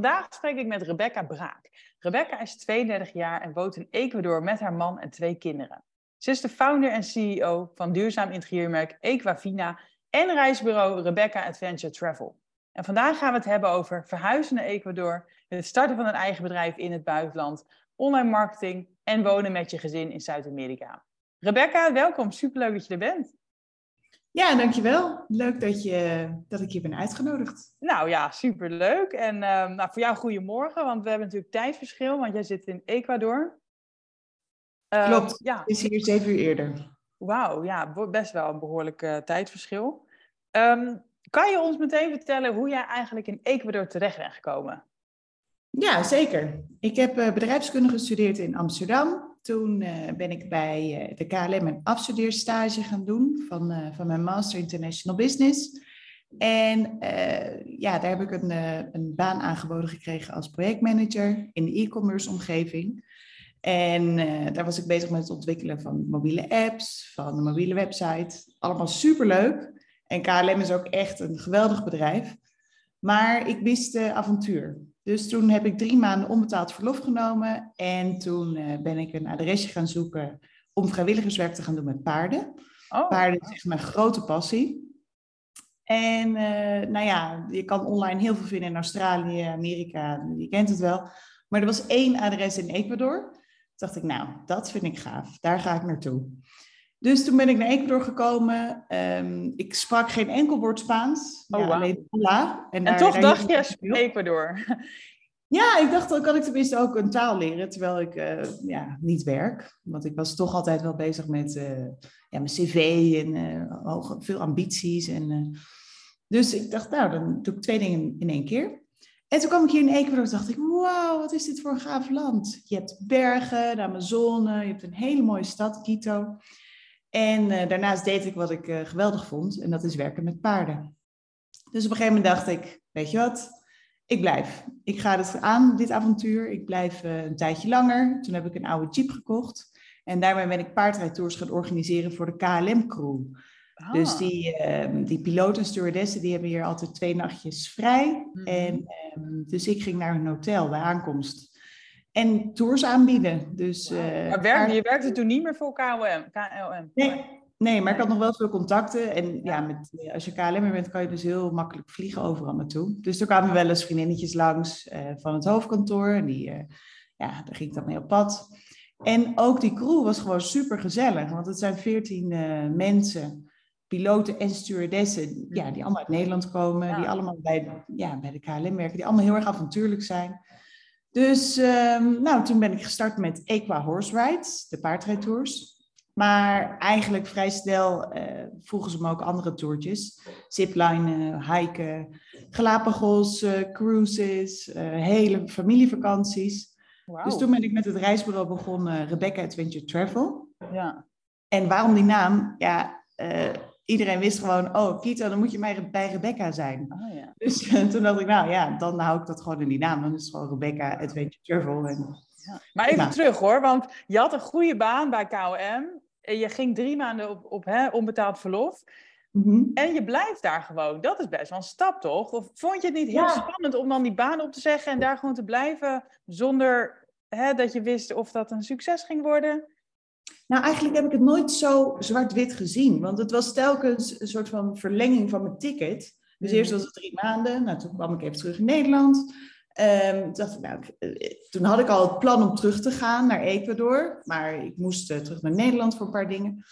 Vandaag spreek ik met Rebecca Braak. Rebecca is 32 jaar en woont in Ecuador met haar man en twee kinderen. Ze is de founder en CEO van duurzaam interieurmerk Equavina en reisbureau Rebecca Adventure Travel. En vandaag gaan we het hebben over verhuizen naar Ecuador, het starten van een eigen bedrijf in het buitenland, online marketing en wonen met je gezin in Zuid-Amerika. Rebecca, welkom. Superleuk dat je er bent. Ja, dankjewel. Leuk dat, je, dat ik je ben uitgenodigd. Nou ja, superleuk. En uh, nou, voor jou goedemorgen, want we hebben natuurlijk tijdverschil, want jij zit in Ecuador. Uh, Klopt, ja. het is hier zeven uur eerder. Wauw, ja, best wel een behoorlijk uh, tijdverschil. Um, kan je ons meteen vertellen hoe jij eigenlijk in Ecuador terecht bent gekomen? Ja, zeker. Ik heb uh, bedrijfskunde gestudeerd in Amsterdam. Toen uh, ben ik bij uh, de KLM een afstudeerstage gaan doen van, van mijn Master International Business. En ja, daar heb ik een, een baan aangeboden gekregen als projectmanager in de e-commerce omgeving. En daar was ik bezig met het ontwikkelen van mobiele apps, van een mobiele website. Allemaal superleuk. En KLM is ook echt een geweldig bedrijf. Maar ik miste avontuur. Dus toen heb ik drie maanden onbetaald verlof genomen. En toen uh, ben ik een adresje gaan zoeken om vrijwilligerswerk te gaan doen met paarden. Oh. Paarden is echt mijn grote passie. En uh, nou ja, je kan online heel veel vinden in Australië, Amerika, je kent het wel. Maar er was één adres in Ecuador. Toen dacht ik, nou, dat vind ik gaaf. Daar ga ik naartoe. Dus toen ben ik naar Ecuador gekomen. Um, ik sprak geen enkel woord Spaans. Oh, ja, wow. alleen hola. En, en toch dacht je Ecuador? Ja, ik dacht, dan kan ik tenminste ook een taal leren, terwijl ik uh, ja, niet werk. Want ik was toch altijd wel bezig met uh, ja, mijn cv en uh, hoge, veel ambities. En, dus ik dacht, nou, dan doe ik twee dingen in één keer. En toen kwam ik hier in Ecuador en dacht ik, wauw, wat is dit voor een gaaf land. Je hebt bergen, de Amazone, je hebt een hele mooie stad, Quito. En uh, daarnaast deed ik wat ik uh, geweldig vond, en dat is werken met paarden. Dus op een gegeven moment dacht ik, weet je wat, ik blijf. Ik ga het aan, dit avontuur. Ik blijf uh, een tijdje langer. Toen heb ik een oude jeep gekocht. En daarmee ben ik paardrijdtours gaan organiseren voor de KLM-crew. Ah. Dus die, uh, die piloten en stewardessen die hebben hier altijd twee nachtjes vrij. Mm. En um, dus ik ging naar een hotel bij aankomst en tours aanbieden. Dus, wow. uh, maar werkte, je werkte toen niet meer voor KLM? KLM. Nee, nee, maar ik had nog wel veel contacten. En ja, met, als je KLM bent, kan je dus heel makkelijk vliegen overal naartoe. Dus er kwamen wel eens vriendinnetjes langs uh, van het hoofdkantoor. En die, uh, ja, daar ging ik dan mee op pad. En ook die crew was gewoon super gezellig. Want het zijn veertien mensen, piloten en stewardessen, ja, die allemaal uit Nederland komen. Ja. Die allemaal bij, ja, bij de KLM werken. Die allemaal heel erg avontuurlijk zijn. Dus um, nou, toen ben ik gestart met Equa Horse Rides, de paardrijdtours. Maar eigenlijk vrij snel uh, vroegen ze me ook andere toertjes. Ziplinen, hiken, Galapagos, uh, cruises, uh, hele familievakanties. Wow. Dus toen ben ik met het reisbureau begonnen, Rebecca Adventure Travel. Ja. En waarom die naam? Ja, iedereen wist gewoon, oh, Kito, dan moet je bij Rebecca zijn. Oh, ja. Dus toen dacht ik, nou ja, dan hou ik dat gewoon in die naam. Dan is het gewoon Rebecca Adventure Travel. En, ja. Maar even nou. terug hoor, want je had een goede baan bij KOM. En je ging drie maanden op, op hè, onbetaald verlof. Mm -hmm. En je blijft daar gewoon. Dat is best wel een stap, toch? Of vond je het niet heel ja. spannend om dan die baan op te zeggen en daar gewoon te blijven zonder hè, dat je wist of dat een succes ging worden? Nou, eigenlijk heb ik het nooit zo zwart-wit gezien. Want het was telkens een soort van verlenging van mijn ticket. Dus eerst was het drie maanden. Nou, toen kwam ik even terug in Nederland. Um, dacht, nou, toen had ik al het plan om terug te gaan naar Ecuador. Maar ik moest uh, terug naar Nederland voor een paar dingen.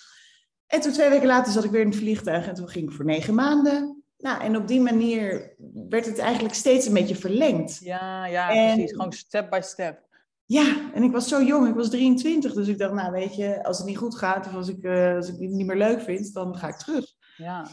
En toen twee weken later zat ik weer in het vliegtuig. En toen ging ik voor negen maanden. Nou, en op die manier werd het eigenlijk steeds een beetje verlengd. Ja, ja en, precies. Gewoon step by step. Ja, en ik was zo jong, ik was 23, dus ik dacht, nou weet je, als het niet goed gaat of als ik, uh, als ik het niet meer leuk vind, dan ga ik terug. Ja.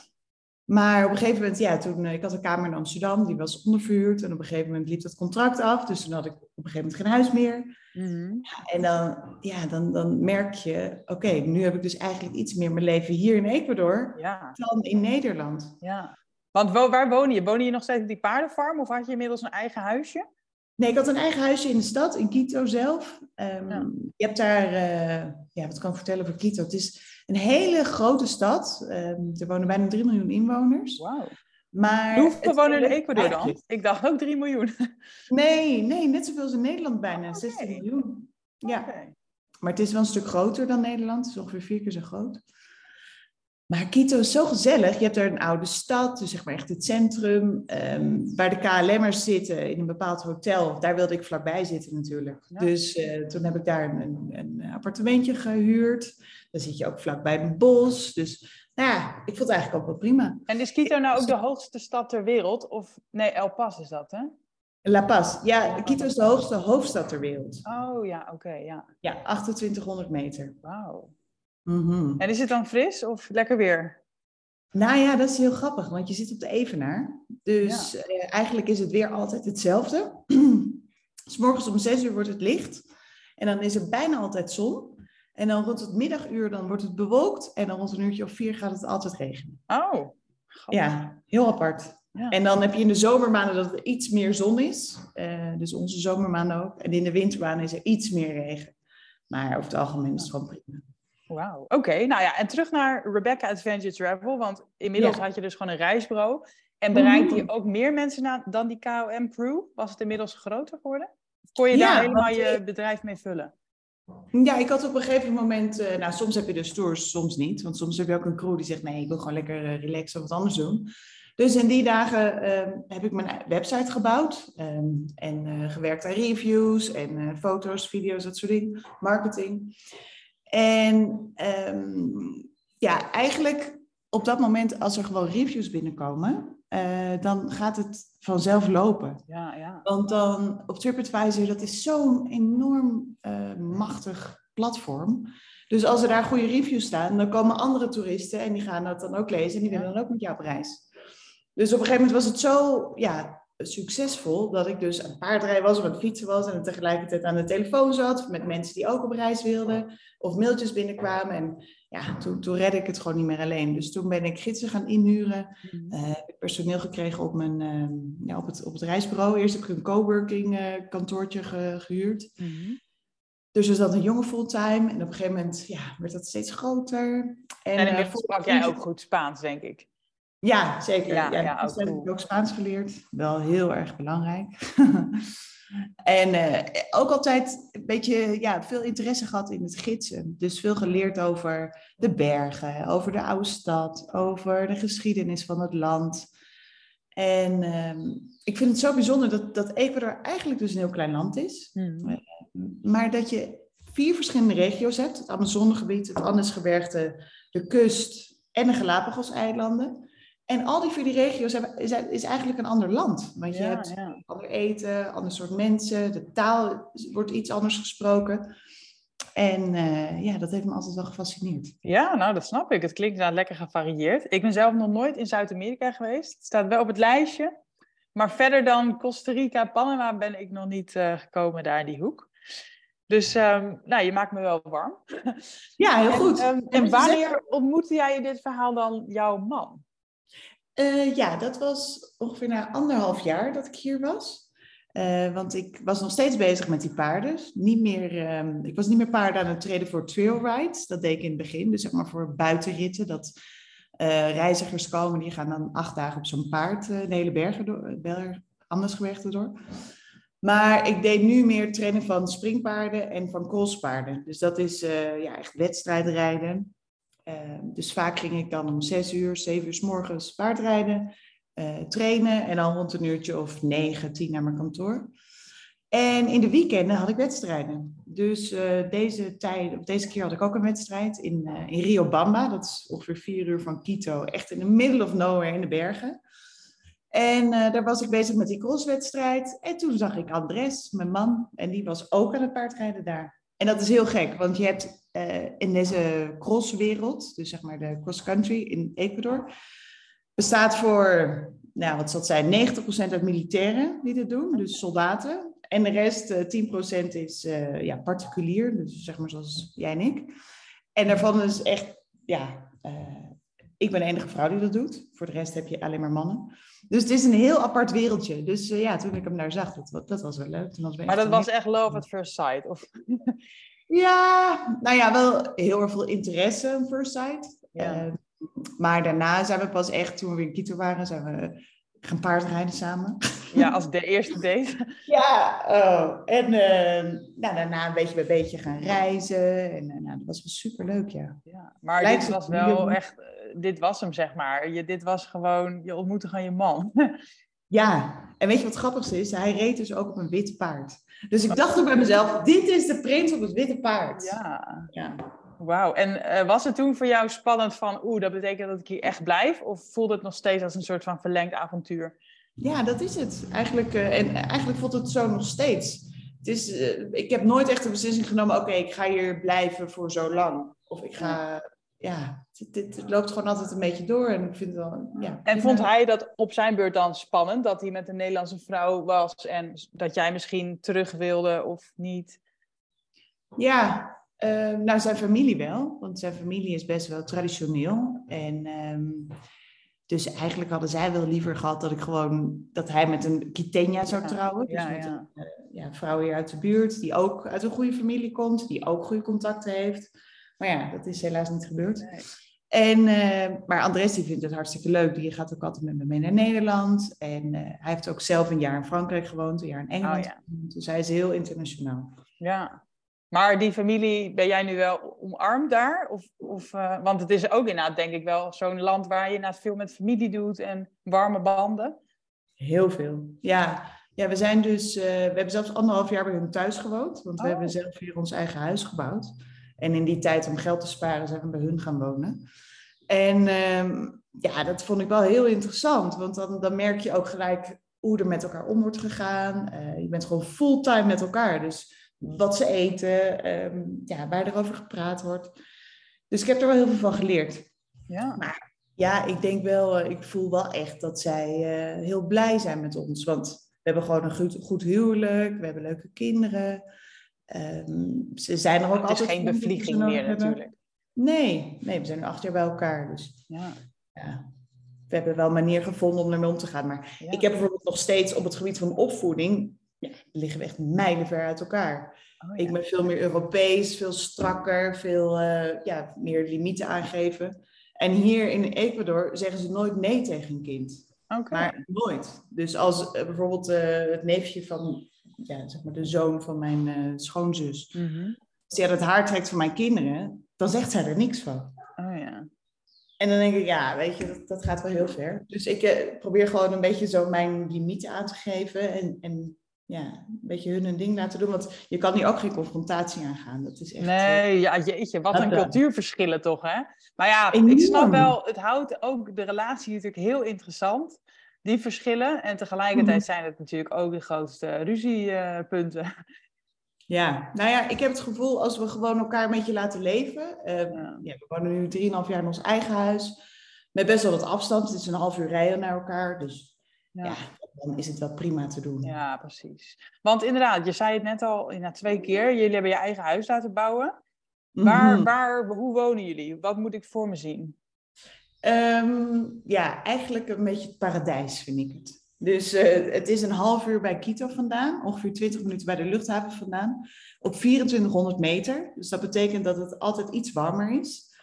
Maar op een gegeven moment, ja, toen, ik had een kamer in Amsterdam, die was onderverhuurd. En op een gegeven moment liep dat contract af. Dus toen had ik op een gegeven moment geen huis meer. Mhm. En dan, ja, dan, dan merk je, oké, nu heb ik dus eigenlijk iets meer mijn leven hier in Ecuador Ja, dan in Nederland. ja. Want waar woon je? Woon je nog steeds op die paardenfarm of had je inmiddels een eigen huisje? Nee, ik had een eigen huisje in de stad, in Quito zelf. Ehm, Ja. Je hebt daar, eh, ja, wat kan ik vertellen over Quito? Het is een hele grote stad. Ehm, er wonen bijna 3 miljoen inwoners. Wauw. Maar Hoeveel het wonen in Ecuador dan? Ik dacht ook 3 miljoen. Nee, nee, net zoveel als in Nederland bijna, Oké. 16 miljoen. Ja, maar het is wel een stuk groter dan Nederland. Het is ongeveer vier keer zo groot. Maar Quito is zo gezellig. Je hebt daar een oude stad, dus zeg maar echt het centrum. ehm, waar de KLM'ers zitten in een bepaald hotel. Daar wilde ik vlakbij zitten natuurlijk. Ja. Dus eh, toen heb ik daar een, een, appartementje gehuurd. Dan zit je ook vlakbij een bos. Dus nou ja, ik vond het eigenlijk ook wel prima. En is Quito nou ook de hoogste stad ter wereld? Of nee, El Paz is dat, hè? La Paz. Ja, Quito is de hoogste hoofdstad ter wereld. Oh ja, oké, ja. Ja, 2800 meter. Wauw. Mhm. En is het dan fris of lekker weer? Nou ja, dat is heel grappig, want je zit op de Evenaar. Dus eh, eigenlijk is het weer altijd hetzelfde. S morgens om zes uur wordt het licht. En dan is er bijna altijd zon. En dan rond het middaguur dan wordt het bewolkt. En dan rond een uurtje of vier gaat het altijd regenen. Oh. grappig. Ja, heel apart. Ja. En dan heb je in de zomermaanden dat er iets meer zon is. Eh, dus onze zomermaanden ook. En in de wintermaanden is er iets meer regen. Maar over het algemeen is het gewoon prima. Wauw. Oké, nou ja, en terug naar Rebecca Adventure Travel. Want inmiddels Ja. had je dus gewoon een reisbureau. En bereikte je Mhm. ook meer mensen na, dan die KOM-crew? Was het inmiddels groter geworden? Of kon je Ja, daar helemaal je bedrijf mee vullen? Ja, ik had op een gegeven moment, eh, nou soms heb je dus tours, soms niet. Want soms heb je ook een crew die zegt, nee, ik wil gewoon lekker eh, relaxen of wat anders doen. Dus in die dagen ehm, heb ik mijn website gebouwd ehm, en eh, gewerkt aan reviews en foto's, video's, dat soort dingen, marketing. En ehm, ja, eigenlijk op dat moment als er gewoon reviews binnenkomen, eh, dan gaat het vanzelf lopen. Ja, ja. Want dan op TripAdvisor, dat is zo'n enorm eh, machtig platform. Dus als er daar goede reviews staan, dan komen andere toeristen en die gaan dat dan ook lezen en die willen dan ook met jou op reis. Dus op een gegeven moment was het zo ja, succesvol dat ik dus aan het paardrijden was of aan het fietsen was en tegelijkertijd aan de telefoon zat met mensen die ook op reis wilden of mailtjes binnenkwamen. En ja, toen, toen redde ik het gewoon niet meer alleen. Dus toen ben ik gidsen gaan inhuren. Ik personeel gekregen op, mijn, ehm, ja, op, het, op het reisbureau. Eerst heb ik een coworking eh, kantoortje ge- gehuurd. Mhm. Dus er zat een jonge fulltime. En op een gegeven moment ja, werd dat steeds groter. En, En eh, inmiddels sprak jij ook goed Spaans, denk ik. Ja, zeker. Ja, Ja, ja, dus ook heb ik ook Spaans geleerd. Wel heel erg belangrijk. en eh, ook altijd een beetje ja, veel interesse gehad in het gidsen. Dus veel geleerd over de bergen, over de oude stad, over de geschiedenis van het land. En ehm, ik vind het zo bijzonder dat, dat Ecuador eigenlijk dus een heel klein land is. Mhm. Maar dat je vier verschillende regio's hebt. Het Amazonegebied, het Andesgebergte, de kust en de Galapagos-eilanden. En al die vier die regio's hebben, is, is eigenlijk een ander land. Want je Ja, hebt ja. ander eten, ander soort mensen. De taal wordt iets anders gesproken. En eh, ja, dat heeft me altijd wel gefascineerd. Ja, nou, dat snap ik. Het klinkt inderdaad lekker gevarieerd. Ik ben zelf nog nooit in Zuid-Amerika geweest. Het staat wel op het lijstje. Maar verder dan Costa Rica, Panama ben ik nog niet eh, gekomen daar in die hoek. Dus ehm, nou, je maakt me wel warm. Ja, heel goed. ehm, En je wanneer ontmoette jij in dit verhaal dan jouw man? Eh, ja, dat was ongeveer na anderhalf jaar dat ik hier was. Eh, want ik was nog steeds bezig met die paarden. Niet meer, ehm, ik was niet meer paarden aan het treden voor trail rides. Dat deed ik in het begin. Dus zeg maar voor buitenritten. Dat eh, reizigers komen, die gaan dan acht dagen op zo'n paard de hele bergen door, berg, Andesgebergte door. Maar ik deed nu meer trainen van springpaarden en van crosspaarden. Dus dat is ja, echt wedstrijdrijden. Uh, dus vaak ging ik dan om zes uur, zeven uur s morgens paardrijden, uh, trainen en dan rond een uurtje of negen, tien naar mijn kantoor. En in de weekenden had ik wedstrijden. Dus uh, deze, tijd, of deze keer had ik ook een wedstrijd in, uh, in Rio Bamba. Dat is ongeveer vier uur van Quito, echt in the middle of nowhere in de bergen. En daar was ik bezig met die crosswedstrijd. En toen zag ik Andres, mijn man, en die was ook aan het paardrijden daar. En dat is heel gek, want je hebt uh, in deze crosswereld, dus zeg maar de cross country in Ecuador, bestaat voor, nou, wat zal het zijn, 90% uit militairen die dit doen, dus soldaten. En de rest, uh, 10% is uh, ja, particulier, dus zeg maar zoals jij en ik. En daarvan is echt, ja, ik ben de enige vrouw die dat doet. Voor de rest heb je alleen maar mannen. Dus het is een heel apart wereldje. Dus ja, toen ik hem daar zag, dat, dat was wel leuk. Toen was maar dat was echt love at first sight? Of? ja, nou ja, wel heel erg veel interesse aan first sight. Ja. Uh, maar daarna zijn we pas echt, toen we weer in Quito waren, zijn we gaan paardrijden samen. Ja, als de eerste date. ja, oh. en uh, nou, daarna een beetje bij beetje gaan reizen. En uh, nou, dat was wel superleuk, ja. ja maar Lijkt dit was wel echt, uh, dit was hem zeg maar. Je, dit was gewoon, je ontmoette gewoon je man. ja, en weet je wat grappig is? Hij reed dus ook op een wit paard. Dus ik dacht ook bij mezelf, dit is de prins op het witte paard. Ja. ja. Wauw. En uh, was het toen voor jou spannend van, oeh, dat betekent dat ik hier echt blijf? Of voelde het nog steeds als een soort van verlengd avontuur? Ja, dat is het. Eigenlijk, uh, en eigenlijk voelt het zo nog steeds. Het is, uh, ik heb nooit echt de beslissing genomen, oké, okay, ik ga hier blijven voor zo lang. Of ik ga, ja, het, het, loopt gewoon altijd een beetje door. En ik vind het wel, ja. En vond hij dat op zijn beurt dan spannend, dat hij met een Nederlandse vrouw was en dat jij misschien terug wilde of niet? Ja, uh, nou, zijn familie wel, want zijn familie is best wel traditioneel. En um, dus eigenlijk hadden zij wel liever gehad dat ik gewoon dat hij met een Quiteña zou trouwen. Dus ja, met ja. een uh, ja, vrouw hier uit de buurt, die ook uit een goede familie komt, die ook goede contacten heeft. Maar ja, dat is helaas niet gebeurd. Nee. En, uh, maar Andres die vindt het hartstikke leuk. Die gaat ook altijd met me mee naar Nederland. En uh, hij heeft ook zelf een jaar in Frankrijk gewoond, een jaar in Engeland. Oh, ja. Dus hij is heel internationaal. Ja, maar die familie, ben jij nu wel omarmd daar? Of, of, uh, want het is ook inderdaad, denk ik wel, zo'n land waar je inderdaad veel met familie doet en warme banden. Heel veel, ja. Ja, we zijn dus, we hebben zelfs anderhalf jaar bij hun thuis gewoond. Want oh. we hebben zelf hier ons eigen huis gebouwd. En in die tijd, om geld te sparen, zijn we bij hun gaan wonen. En um, ja, dat vond ik wel heel interessant. Want dan, dan merk je ook gelijk hoe er met elkaar om wordt gegaan. Uh, je bent gewoon fulltime met elkaar. Dus wat ze eten, um, ja, waar er over gepraat wordt. Dus ik heb er wel heel veel van geleerd. Ja. Maar ja, ik denk wel, ik voel wel echt dat zij uh, heel blij zijn met ons. Want we hebben gewoon een goed, goed huwelijk, we hebben leuke kinderen. Um, ze zijn er ook altijd. Het is geen bevlieging meer hebben. natuurlijk. Nee, nee, we zijn nu acht jaar bij elkaar. Dus ja. ja. We hebben wel een manier gevonden om ermee om te gaan. Maar ja. ik heb bijvoorbeeld nog steeds op het gebied van opvoeding ja, liggen we echt mijlenver uit elkaar. Oh. Ik ben veel meer Europees, veel strakker, veel uh, ja, meer limieten aangeven. En hier in Ecuador zeggen ze nooit nee tegen een kind. Okay. Maar nooit. Dus als uh, bijvoorbeeld uh, het neefje van, ja, zeg maar de zoon van mijn schoonzus, mm -hmm. als hij het haar trekt van mijn kinderen, dan zegt zij er niks van. Oh ja. En dan denk ik, ja, weet je, dat, dat gaat wel heel ver. Dus ik uh, probeer gewoon een beetje zo mijn limieten aan te geven. En, en ja, een beetje hun een ding laten doen. Want je kan hier ook geen confrontatie aangaan. Dat is echt, nee, ja, jeetje, wat een cultuurverschillen toch, hè? Maar ja, Enorm. ik snap wel, het houdt ook de relatie natuurlijk heel interessant. Die verschillen. En tegelijkertijd mm. zijn het natuurlijk ook de grootste ruziepunten. Ja, nou ja, ik heb het gevoel als we gewoon elkaar een beetje laten leven. Uh, ja. Ja, we wonen nu 3,5 jaar in ons eigen huis. Met best wel wat afstand. Het is een half uur rijden naar elkaar. Dus ja. ja dan is het wel prima te doen. Ja, precies. Want inderdaad, je zei het net al na twee keer. Jullie hebben je eigen huis laten bouwen. Waar, mm -hmm. waar, hoe wonen jullie? Wat moet ik voor me zien? Um, ja, eigenlijk een beetje het paradijs vind ik het. Dus uh, het is een half uur bij Quito vandaan, ongeveer 20 minuten bij de luchthaven vandaan, op 2400 meter. Dus dat betekent dat het altijd iets warmer is.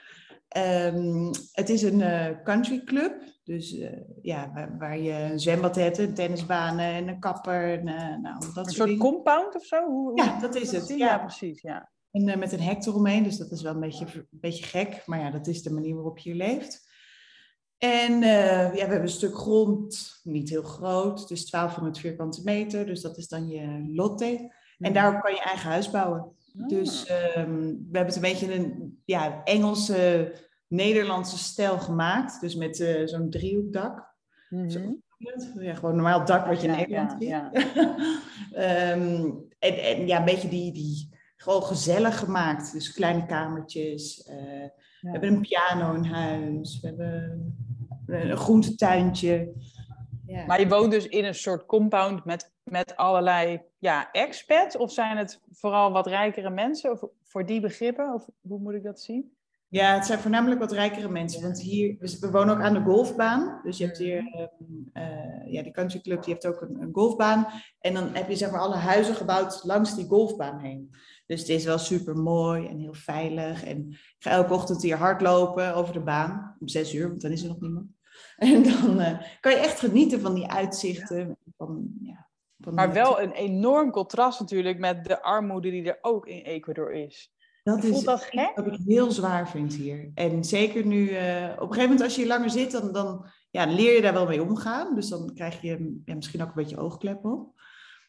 Um, het is een uh, country club, dus uh, ja, waar, waar, je een zwembad hebt, een tennisbanen en een kapper. En, nou, dat een soort compound of zo? Hoe, ja, dat is het. Ja, ja precies. Ja. En met een hek eromheen, dus dat is wel een beetje, een beetje gek. Maar ja, dat is de manier waarop je hier leeft. En ja, we hebben een stuk grond, niet heel groot, is 1200 vierkante meter, dus dat is dan je lotte. En daarop kan je eigen huis bouwen. Ah. Dus um, we hebben het een beetje een ja, Engelse, Nederlandse stijl gemaakt. Dus met uh, zo'n driehoekdak. Mm -hmm. Zo, ja, gewoon normaal dak wat je in Nederland ziet. Ja, um, en, en ja, een beetje die, die gewoon gezellig gemaakt. Dus kleine kamertjes. Uh, we hebben een piano in huis. We hebben een groentetuintje. Ja. Maar je woont dus in een soort compound met, met allerlei ja, expats? Of zijn het vooral wat rijkere mensen? Of voor die begrippen? Of hoe moet ik dat zien? Ja, het zijn voornamelijk wat rijkere mensen. Want hier, we wonen ook aan de golfbaan. Dus je hebt hier, uh, ja, die country club, die heeft ook een, een, golfbaan. En dan heb je zeg maar alle huizen gebouwd langs die golfbaan heen. Dus het is wel super mooi en heel veilig. En ik ga elke ochtend hier hardlopen over de baan. Om zes uur, want dan is er nog niemand. En dan uh, kan je echt genieten van die uitzichten. Van, ja, van maar wel een enorm contrast natuurlijk met de armoede die er ook in Ecuador is. Dat is dat gek? wat ik heel zwaar vind hier. En zeker nu, uh, op een gegeven moment als je hier langer zit, dan, dan ja, leer je daar wel mee omgaan. Dus dan krijg je ja, misschien ook een beetje oogklep op.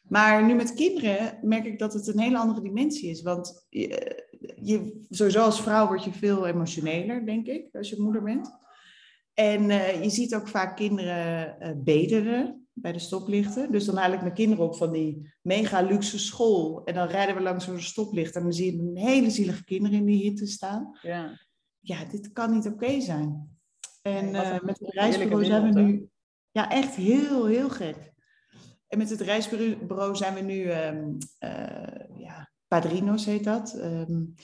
Maar nu met kinderen merk ik dat het een hele andere dimensie is. Want je, je, sowieso als vrouw word je veel emotioneler, denk ik, als je moeder bent. En uh, je ziet ook vaak kinderen uh, bederen bij de stoplichten. Dus dan haal ik mijn kinderen op van die mega luxe school. En dan rijden we langs zo'n stoplicht. En dan zie je een hele zielige kinderen in die hitte staan. Ja, ja dit kan niet oké zijn. En uh, met het reisbureau zijn we nu... Ja, echt heel, heel gek. En met het reisbureau zijn we nu... Um, uh, ja, Padrinos heet dat. Um,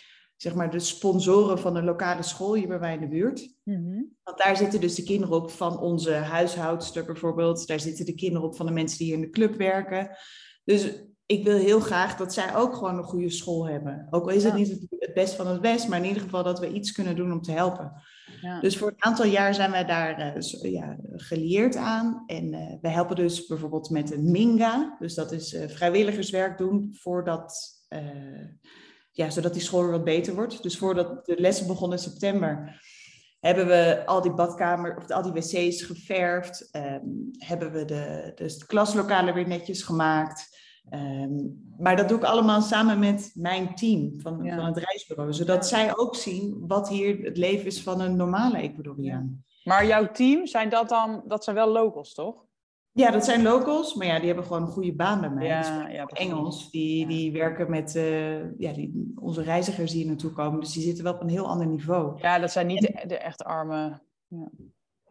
zeg maar, de sponsoren van een lokale school hier bij mij in de buurt. Mhm. Want daar zitten dus de kinderen op van onze huishoudster bijvoorbeeld. Daar zitten de kinderen op van de mensen die hier in de club werken. Dus ik wil heel graag dat zij ook gewoon een goede school hebben. Ook al is het niet het best van het best, maar in ieder geval dat we iets kunnen doen om te helpen. Ja. Dus voor een aantal jaar zijn wij daar uh, ja, geleerd aan. En uh, we helpen dus bijvoorbeeld met een Minga. Dus dat is uh, vrijwilligerswerk doen voordat ja, zodat die school weer wat beter wordt. Dus voordat de lessen begonnen in september, hebben we al die badkamer of al die wc's geverfd. Um, hebben we de, de klaslokalen weer netjes gemaakt. Um, maar dat doe ik allemaal samen met mijn team van, van het reisbureau. Zodat zij ook zien wat hier het leven is van een normale Ecuadoriaan. Maar jouw team, zijn dat dan, dat zijn wel locals, toch? Ja, dat zijn locals, maar ja, die hebben gewoon een goede baan bij mij. Ja, ja Engels, die, die werken met uh, ja, die, onze reizigers die hier naartoe komen. Dus die zitten wel op een heel ander niveau. Ja, dat zijn niet de, de echt arme. Ja.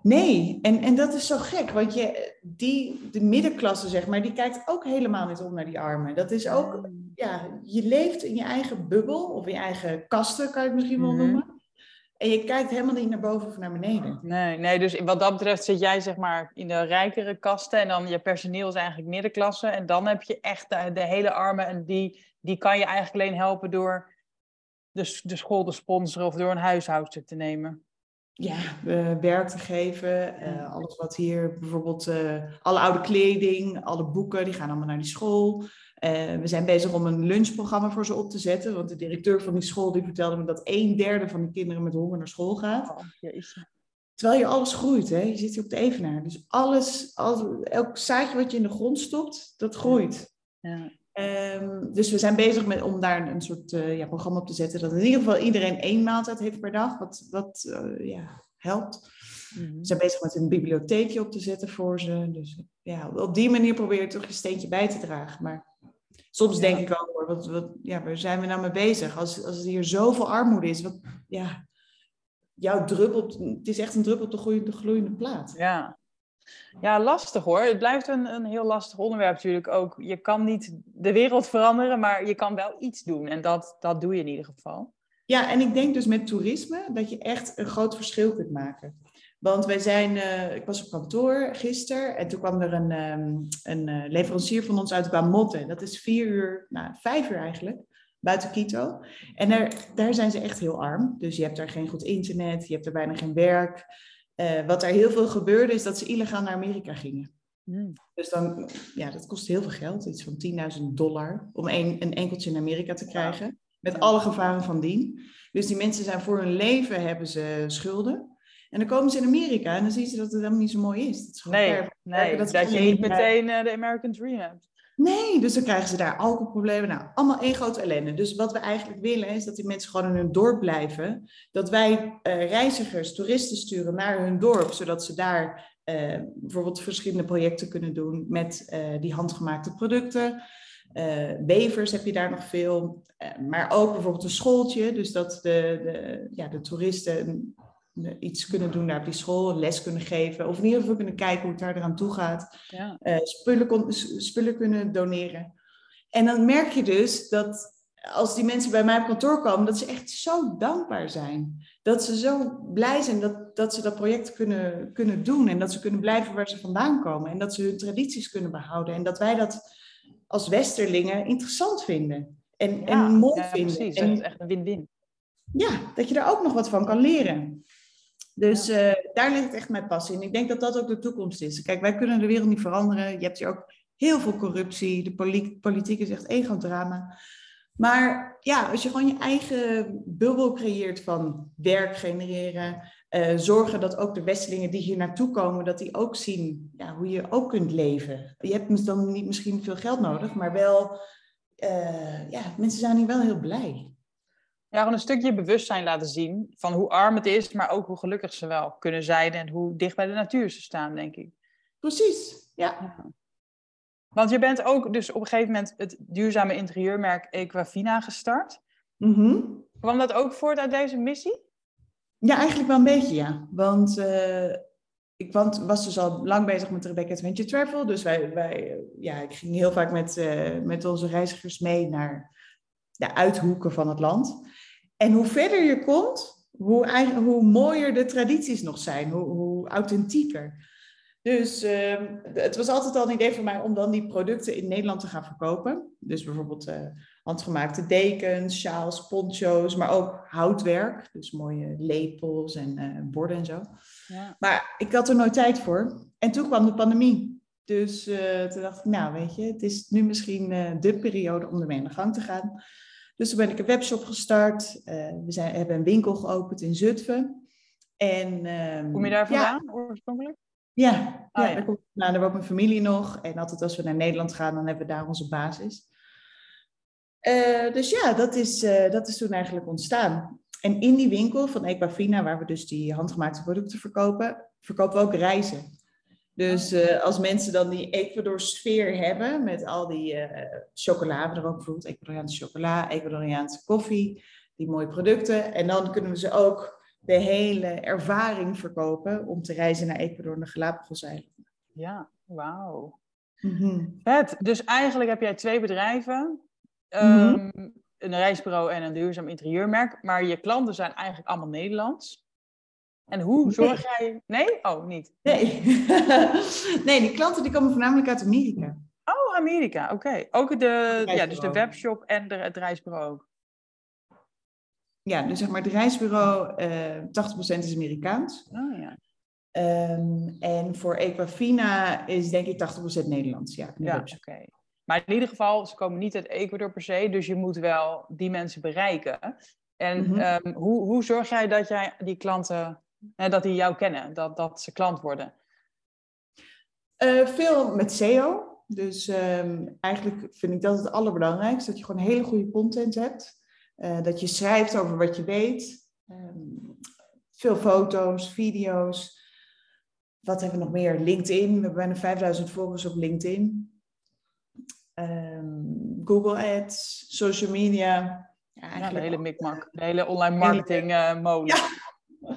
Nee, en, en dat is zo gek, want je, die, de middenklasse, zeg maar, die kijkt ook helemaal niet om naar die armen. Dat is ook, ja, je leeft in je eigen bubbel, of in je eigen kasten, kan je het misschien wel mhm. noemen. En je kijkt helemaal niet naar boven of naar beneden. Nee, nee, dus wat dat betreft zit jij zeg maar in de rijkere kasten en dan je personeel is eigenlijk middenklasse. En dan heb je echt de, de hele armen en die, die kan je eigenlijk alleen helpen door de, de school te sponsoren of door een huishoudster te nemen. Ja, uh, werk te geven. Uh, alles wat hier, bijvoorbeeld uh, alle oude kleding, alle boeken, die gaan allemaal naar die school. Uh, we zijn bezig om een lunchprogramma voor ze op te zetten. Want de directeur van die school die vertelde me dat een derde van de kinderen met honger naar school gaat. Oh, Terwijl je alles groeit, hè? je zit hier op de evenaar. Dus alles, alles, elk zaadje wat je in de grond stopt, dat groeit. Ja. Um, dus we zijn bezig met, om daar een soort uh, ja, programma op te zetten. Dat in ieder geval iedereen één maaltijd heeft per dag. Wat, wat uh, ja, helpt. Mm We zijn bezig met een bibliotheekje op te zetten voor ze. Dus ja, op die manier probeer je toch je steentje bij te dragen. Maar Soms denk ik ook, wat, wat, ja, waar zijn we nou mee bezig? Als, als er hier zoveel armoede is, wat, ja, jouw druppel, het is echt een druppel op de gloeiende, gloeiende plaat. Ja. ja, lastig hoor. Het blijft een, een heel lastig onderwerp natuurlijk ook. Je kan niet de wereld veranderen, maar je kan wel iets doen. En dat, dat doe je in ieder geval. Ja, en ik denk dus met toerisme dat je echt een groot verschil kunt maken. Want wij zijn, uh, ik was op kantoor gisteren en toen kwam er een, um, een uh, leverancier van ons uit Guamote. Dat is vier uur, nou vijf uur eigenlijk, buiten Quito. En daar, daar zijn ze echt heel arm. Dus je hebt daar geen goed internet, je hebt er bijna geen werk. Uh, wat er heel veel gebeurde is dat ze illegaal naar Amerika gingen. Mm. Dus dan, ja, dat kost heel veel geld, iets van 10.000 dollar, om een, een enkeltje in Amerika te krijgen. Met alle gevaren van dien. Dus die mensen zijn voor hun leven hebben ze schulden. En dan komen ze in Amerika en dan zien ze dat het helemaal niet zo mooi is. Dat is gewoon nee, nee dat, dat je niet meteen uh, de American Dream hebt. Nee, dus dan krijgen ze daar alcoholproblemen. Nou, allemaal één grote ellende. Dus wat we eigenlijk willen is dat die mensen gewoon in hun dorp blijven. Dat wij uh, reizigers, toeristen sturen naar hun dorp, zodat ze daar uh, bijvoorbeeld verschillende projecten kunnen doen met die handgemaakte producten. bevers heb je daar nog veel, maar ook bijvoorbeeld een schooltje. Dus dat de, de, ja, de toeristen iets kunnen doen daar op die school, les kunnen geven. Of in ieder geval kunnen kijken hoe het daar eraan toe gaat. Ja. Uh, spullen, spullen kunnen doneren. En dan merk je dus dat als die mensen bij mij op kantoor komen, dat ze echt zo dankbaar zijn. Dat ze zo blij zijn dat, dat ze dat project kunnen, kunnen doen en dat ze kunnen blijven waar ze vandaan komen en dat ze hun tradities kunnen behouden en dat wij dat als Westerlingen interessant vinden en, en mooi ja, vinden. Precies, en, dat is echt een win-win. Ja, dat je daar ook nog wat van kan leren. Dus ja. uh, daar ligt echt mijn passie in. Ik denk dat dat ook de toekomst is. Kijk, wij kunnen de wereld niet veranderen. Je hebt hier ook heel veel corruptie. De politiek is echt één groot drama. Maar ja, als je gewoon je eigen bubbel creëert van werk genereren, uh, zorgen dat ook de Westelingen die hier naartoe komen, dat die ook zien ja, hoe je ook kunt leven. Je hebt dan niet misschien veel geld nodig, maar wel, uh, ja, mensen zijn hier wel heel blij. Ja, gewoon een stukje bewustzijn laten zien van hoe arm het is, maar ook hoe gelukkig ze wel kunnen zijn en hoe dicht bij de natuur ze staan, denk ik. Precies, ja. ja. Want je bent ook dus op een gegeven moment het duurzame interieurmerk Equafina gestart. Mm -hmm. Kwam dat ook voort uit deze missie? Ja, eigenlijk wel een beetje, ja. Want uh, ik want, was dus al lang bezig met Rebecca Adventure Travel. Dus wij, wij, ja, ik ging heel vaak met, uh, met onze reizigers mee naar de uithoeken van het land. En hoe verder je komt, hoe, hoe mooier de tradities nog zijn, hoe, hoe authentieker. Dus uh, het was altijd al een idee voor mij om dan die producten in Nederland te gaan verkopen. Dus bijvoorbeeld uh, handgemaakte dekens, sjaals, poncho's, maar ook houtwerk. Dus mooie lepels en uh, borden en zo. Ja. Maar ik had er nooit tijd voor. En toen kwam de pandemie. Dus toen dacht ik, nou weet je, het is nu misschien de periode om ermee aan de gang te gaan. Dus toen ben ik een webshop gestart. we zijn, hebben een winkel geopend in Zutphen. En, um, Kom je daar vandaan ja, oorspronkelijk? Ja, Oh, ja, ja. Daar, komt, nou, daar woont mijn familie nog. En altijd als we naar Nederland gaan, dan hebben we daar onze basis. Uh, dus ja, dat is, uh, dat is toen eigenlijk ontstaan. En in die winkel van Equafina, waar we dus die handgemaakte producten verkopen, verkopen we ook reizen. Dus uh, als mensen dan die Ecuador-sfeer hebben, met al die chocola, we hebben er ook bijvoorbeeld Ecuadoriaanse chocola, Ecuadoriaanse koffie, die mooie producten. En dan kunnen we ze ook de hele ervaring verkopen om te reizen naar Ecuador en de Galapagos-eilanden. Ja, wauw. Mm Vet. Dus eigenlijk heb jij twee bedrijven. Mhm. Um, een reisbureau en een duurzaam interieurmerk. Maar je klanten zijn eigenlijk allemaal Nederlands. En hoe Nee. zorg jij... Nee? Oh, niet. Nee. nee, die klanten die komen voornamelijk uit Amerika. Oh, Amerika. Oké. Ook de, ja, dus de webshop en de, het reisbureau ook. Ja, dus zeg maar het reisbureau, eh 80% is Amerikaans. Oh, ja. Ehm, en voor Equafina is denk ik 80% Nederlands. Ja, Ja, oké. Maar in ieder geval, ze komen niet uit Ecuador per se, dus je moet wel die mensen bereiken. En Mhm. ehm, hoe, hoe zorg jij dat jij die klanten, eh, dat die jou kennen, dat, dat ze klant worden? Eh, veel met SEO. Dus ehm, eigenlijk vind ik dat het allerbelangrijkste. Dat je gewoon hele goede content hebt. Eh, dat je schrijft over wat je weet. Ehm, veel foto's, video's. Wat hebben we nog meer? LinkedIn. We hebben bijna 5000 volgers op LinkedIn. Ehm, Google Ads, social media. Ja, Ja, de eigenlijk hele mikmak, de hele online marketing eh molen. Ja.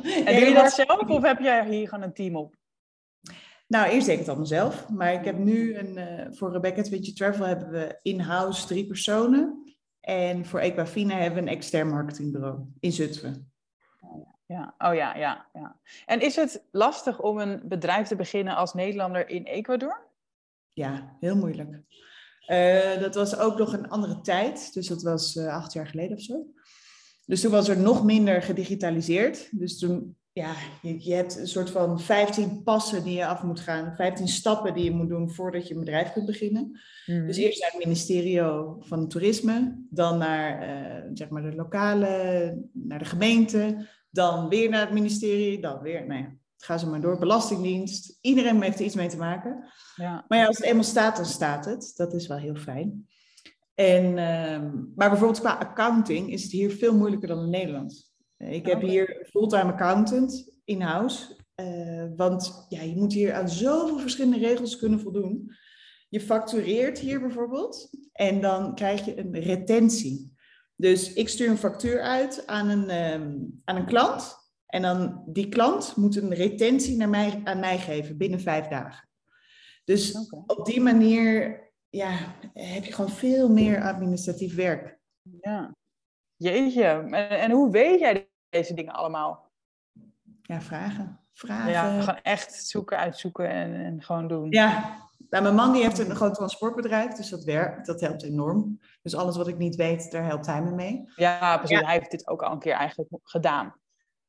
En doe je dat zelf of heb jij hier gewoon een team op? Nou, eerst deed ik het allemaal zelf. Maar ik heb nu een, eh, voor Rebecca Adventure Travel hebben we in-house drie personen. En voor Equafina hebben we een extern marketingbureau in Zutphen. Ja, oh ja, ja, ja. En is het lastig om een bedrijf te beginnen als Nederlander in Ecuador? Ja, heel moeilijk. Eh, dat was ook nog een andere tijd. Dus dat was eh, acht jaar geleden of zo. Dus toen was er nog minder gedigitaliseerd. Dus toen, ja, je, je hebt een soort van 15 passen die je af moet gaan. 15 stappen die je moet doen voordat je een bedrijf kunt beginnen. Dus eerst naar het ministerie van Toerisme, dan naar eh, zeg maar de lokale, naar de gemeente, dan weer naar het ministerie, dan weer, nou ja, ga ze maar door, Belastingdienst. Iedereen heeft er iets mee te maken. Ja, Maar ja, als het eenmaal staat, dan staat het. Dat is wel heel fijn. En, ehm, maar bijvoorbeeld qua accounting is het hier veel moeilijker dan in Nederland. Eh, Ik heb Oké. hier een fulltime accountant in-house. eh, want ja, je moet hier aan zoveel verschillende regels kunnen voldoen. Je factureert hier bijvoorbeeld en dan krijg je een retentie. Dus ik stuur een factuur uit aan een, ehm, aan een klant En dan die klant moet een retentie naar mij, aan mij geven binnen vijf dagen. Dus op die manier ja, heb je gewoon veel meer administratief werk. Ja, jeetje. En, en hoe weet jij deze dingen allemaal? Ja, vragen. vragen. Ja, gewoon echt zoeken, uitzoeken en, en gewoon doen. Ja, nou, mijn man die heeft een groot transportbedrijf, dus dat werkt, dat helpt enorm. Dus alles wat ik niet weet, daar helpt hij me mee. Ja, precies. Hij heeft dit ook al een keer eigenlijk gedaan.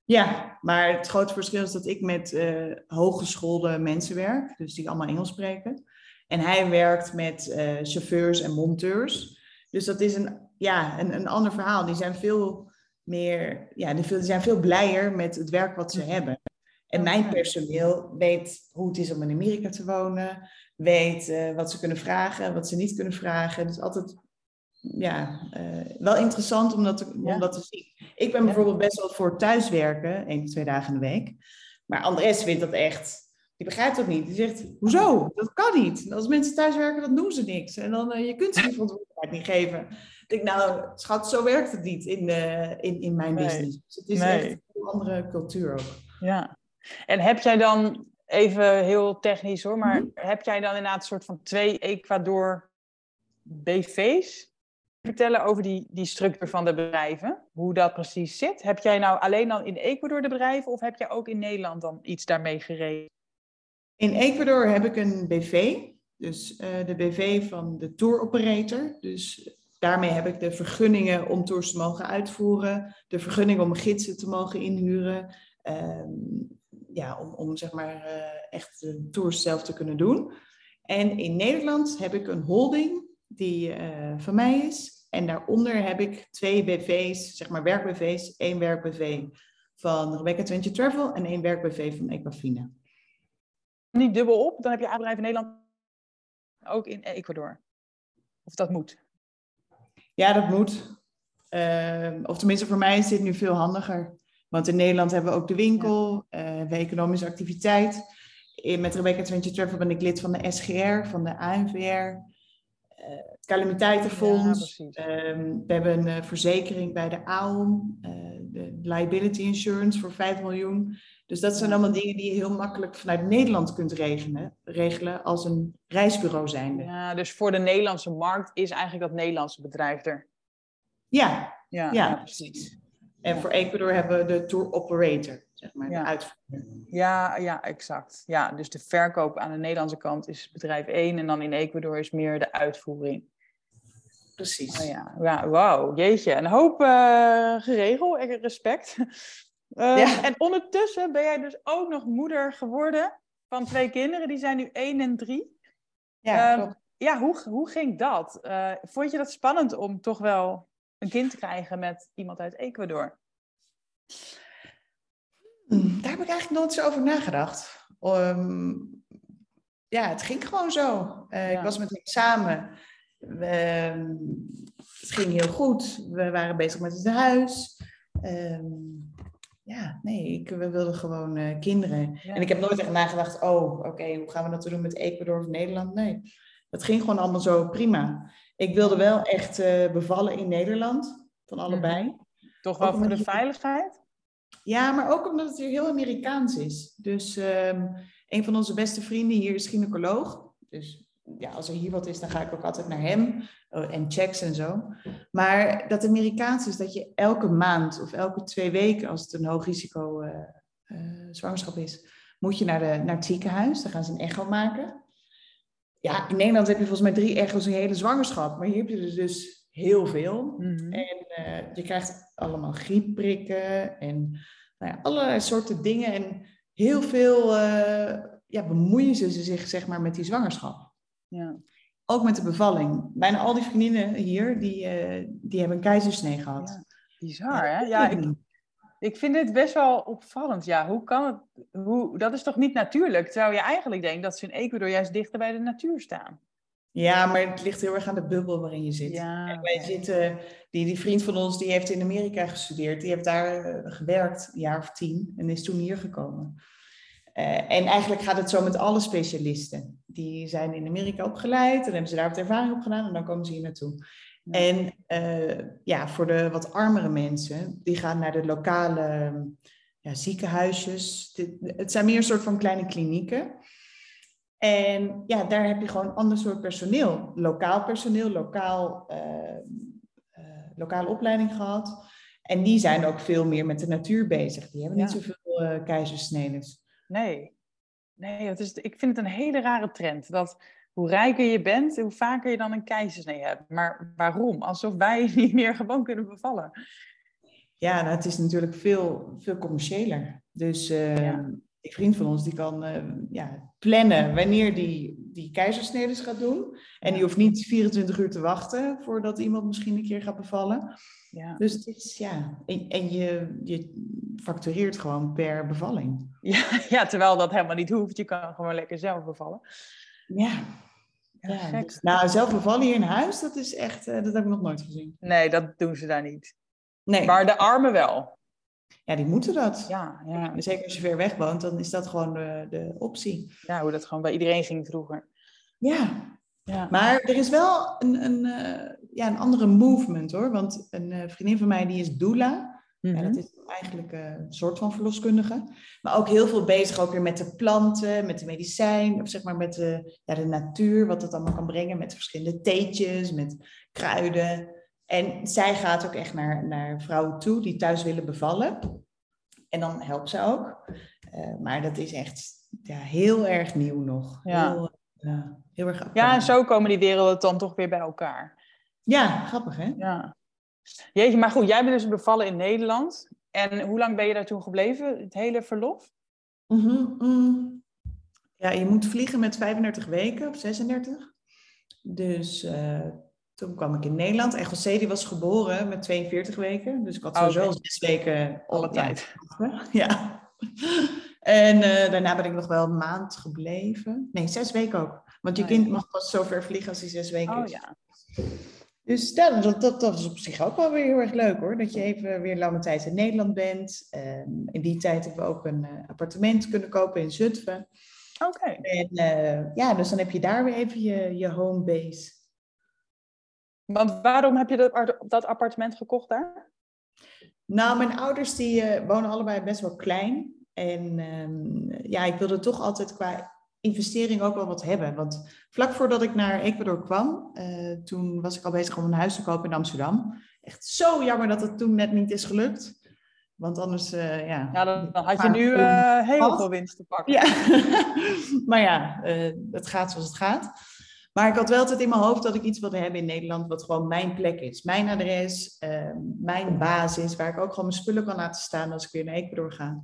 Ja, maar het grote verschil is dat ik met uh, hooggeschoolde mensen werk, dus die allemaal Engels spreken. En hij werkt met uh, chauffeurs en monteurs. Dus dat is een, ja, een, een ander verhaal. Die zijn veel meer, ja, die, zijn veel blijer met het werk wat ze mhm. hebben. En mijn personeel weet hoe het is om in Amerika te wonen, weet uh, wat ze kunnen vragen, wat ze niet kunnen vragen. Dus altijd ja, uh, wel interessant om dat, te, om dat te zien. Ik ben bijvoorbeeld best wel voor thuiswerken, één of twee dagen in de week. Maar Andres vindt dat echt, die begrijpt dat niet. Die zegt, hoezo? Dat kan niet. Als mensen thuiswerken, dan doen ze niks. En dan, uh, je kunt ze die verantwoordelijkheid niet geven. Ik denk, nou, schat, zo werkt het niet in, uh, in, in mijn nee. business. Dus het is nee. echt een andere cultuur ook. Ja. En heb jij dan, even heel technisch hoor, maar mm -hmm. heb jij dan inderdaad een soort van twee Ecuador BV's? vertellen over die, die structuur van de bedrijven? Hoe dat precies zit? Heb jij nou alleen dan in Ecuador de bedrijven of heb jij ook in Nederland dan iets daarmee gereden? In Ecuador heb ik een BV, dus uh, de BV van de tour operator. Dus daarmee heb ik de vergunningen om tours te mogen uitvoeren, de vergunning om gidsen te mogen inhuren, um, ja, om, om zeg maar uh, echt de tours zelf te kunnen doen. En in Nederland heb ik een holding die uh, van mij is. En daaronder heb ik twee BV's, zeg maar werk-BV's. één werk-BV van Rebecca Twentje Travel en één werk-BV van Equafina. Niet dubbel op, dan heb je bedrijf in Nederland ook in Ecuador. Of dat moet? Ja, dat moet. Uh, of tenminste, voor mij is dit nu veel handiger. Want in Nederland hebben we ook de winkel, ja. uh, we hebben economische activiteit. In, met Rebecca Twentje Travel ben ik lid van de SGR, van de ANVR het calamiteitenfonds. Ja, um, we hebben een uh, verzekering bij de AOM, de liability insurance voor 5 miljoen. Dus dat zijn allemaal dingen die je heel makkelijk vanuit Nederland kunt regelen, regelen als een reisbureau zijnde. Ja, dus voor de Nederlandse markt is eigenlijk dat Nederlandse bedrijf er. Ja, ja, ja, precies. En voor Ecuador hebben we de tour operator zeg maar, ja. de uitvoerder. Ja, ja, exact. Ja, dus de verkoop aan de Nederlandse kant is bedrijf 1 en dan in Ecuador is meer de uitvoering. Precies. Oh, ja, ja wauw, jeetje. Een hoop uh, geregeld, respect. Uh, ja. En ondertussen ben jij dus ook nog moeder geworden van twee kinderen, die zijn nu 1 en 3. Ja, uh, ja hoe, hoe ging dat? vond je dat spannend om toch wel een kind te krijgen met iemand uit Ecuador? Hmm, daar heb ik eigenlijk nooit zo over nagedaad. Um, ja, het ging gewoon zo. Uh, ja. Ik was met hem samen. Het ging heel goed. We waren bezig met het huis. Um, ja, nee, ik, we wilden gewoon uh, kinderen. Ja. En ik heb nooit echt nagedacht, oh, oké, okay, hoe gaan we dat doen met Ecuador of Nederland? Nee, dat ging gewoon allemaal zo prima. Ik wilde wel echt uh, bevallen in Nederland, van allebei. Mm. Toch wel Ook voor de veiligheid? Ja, maar ook omdat het hier heel Amerikaans is. Dus um, een van onze beste vrienden hier is gynaecoloog. Dus ja, als er hier wat is, dan ga ik ook altijd naar hem. Oh, en checks en zo. Maar dat Amerikaans is dat je elke maand of elke twee weken, als het een hoog risico uh, uh, zwangerschap is, moet je naar, de, naar het ziekenhuis. Dan gaan ze een echo maken. Ja, in Nederland heb je volgens mij drie echo's een hele zwangerschap. Maar hier heb je dus, dus heel veel. Mm-hmm. En uh, je krijgt allemaal griepprikken en nou ja, allerlei soorten dingen. En heel veel ja, bemoeien ze zich zeg maar, met die zwangerschap. Ja. Ook met de bevalling. Bijna al die vriendinnen hier, die, uh, die hebben een keizersnee gehad. Ja, bizar, hè? Ja, ik, ik vind dit best wel opvallend. Ja, hoe kan het? Hoe, dat is toch niet natuurlijk? Terwijl je eigenlijk denkt dat ze in Ecuador juist dichter bij de natuur staan. Ja, maar het ligt heel erg aan de bubbel waarin je zit. Ja, en wij zitten, die, die vriend van ons, die heeft in Amerika gestudeerd. Die heeft daar uh, gewerkt, een jaar of tien, en is toen hier gekomen. Uh, en eigenlijk gaat het zo met alle specialisten. Die zijn in Amerika opgeleid, en hebben ze daar wat ervaring op gedaan, en dan komen ze hier naartoe. Ja. En uh, ja, voor de wat armere mensen, die gaan naar de lokale ja, ziekenhuisjes. Het zijn meer een soort van kleine klinieken. En ja, daar heb je gewoon ander soort personeel. Lokaal personeel, lokaal, eh, eh, lokale opleiding gehad. En die zijn ook veel meer met de natuur bezig. Die hebben niet zoveel eh keizersnedes. Nee. Nee, het is, ik vind het een hele rare trend. Dat hoe rijker je bent, hoe vaker je dan een keizersnee hebt. Maar waarom? Alsof wij niet meer gewoon kunnen bevallen. Ja, nou, het is natuurlijk veel, veel commerciëler. Dus eh, Ja. die vriend van ons die kan eh, ja, plannen wanneer die, die keizersnedes gaat doen. En die hoeft niet 24 uur te wachten voordat iemand misschien een keer gaat bevallen. Ja. Dus het is, ja, en, en je, je factureert gewoon per bevalling. Ja, ja, terwijl dat helemaal niet hoeft. Je kan gewoon lekker zelf bevallen. Ja. Ja, dus- nou, zelf bevallen hier in huis, dat is echt, eh, dat heb ik nog nooit gezien. Nee, dat doen ze daar niet. Nee, Maar de armen wel. ja, die moeten dat. Ja, ja. Zeker als je ver weg woont, dan is dat gewoon de, de optie. ja, hoe dat gewoon bij iedereen ging vroeger. Ja, Ja. Maar er is wel een, een, eh, ja, een andere movement hoor. Want een eh, vriendin van mij die is doula. Ja, Mhm. dat is eigenlijk eh, een soort van verloskundige. Maar ook heel veel bezig ook weer met de planten, met de medicijn. Of zeg maar met de, ja, de natuur, wat het allemaal kan brengen. Met verschillende theetjes, met kruiden. En zij gaat ook echt naar, naar vrouwen toe die thuis willen bevallen. En dan helpt ze ook. Eh, maar dat is echt ja, heel erg nieuw nog. Ja. Heel, heel erg ja, en zo komen die werelden dan toch weer bij elkaar. Ja, grappig hè? Ja. Jeetje, maar goed, jij bent dus bevallen in Nederland. En hoe lang ben je daar toen gebleven? Het hele verlof? Mhm, mm. Ja, je moet vliegen met 35 weken of 36. Dus eh, toen kwam ik in Nederland. En José die was geboren met 42 weken. Dus ik had Oh, sowieso zes weken Alle tijd. Ja. En eh, daarna ben ik nog wel een maand gebleven. Nee, zes weken ook. Want je Oh, kind mag pas zo ver vliegen als hij zes weken Oh is. ja. Dus ja, dat, dat, dat is op zich ook wel weer heel erg leuk hoor. Dat je even weer lange tijd in Nederland bent. Ehm, in die tijd hebben we ook een eh, appartement kunnen kopen in Zutphen. Oké. En eh, ja, dus dan heb je daar weer even je, je home base. Want waarom heb je dat, dat appartement gekocht daar? Nou, mijn ouders die eh, wonen allebei best wel klein. En ehm, ja, ik wilde toch altijd qua investering ook wel wat hebben. Want vlak voordat ik naar Ecuador kwam, eh, toen was ik al bezig om een huis te kopen in Amsterdam. Echt zo jammer dat het toen net niet is gelukt. Want anders, eh, ja... Ja, dan, dan had je nu eh, heel veel winst te pakken. Ja, maar ja, het gaat zoals het gaat. Maar ik had wel altijd in mijn hoofd dat ik iets wilde hebben in Nederland wat gewoon mijn plek is. Mijn adres, mijn basis, waar ik ook gewoon mijn spullen kan laten staan als ik weer naar Ecuador ga.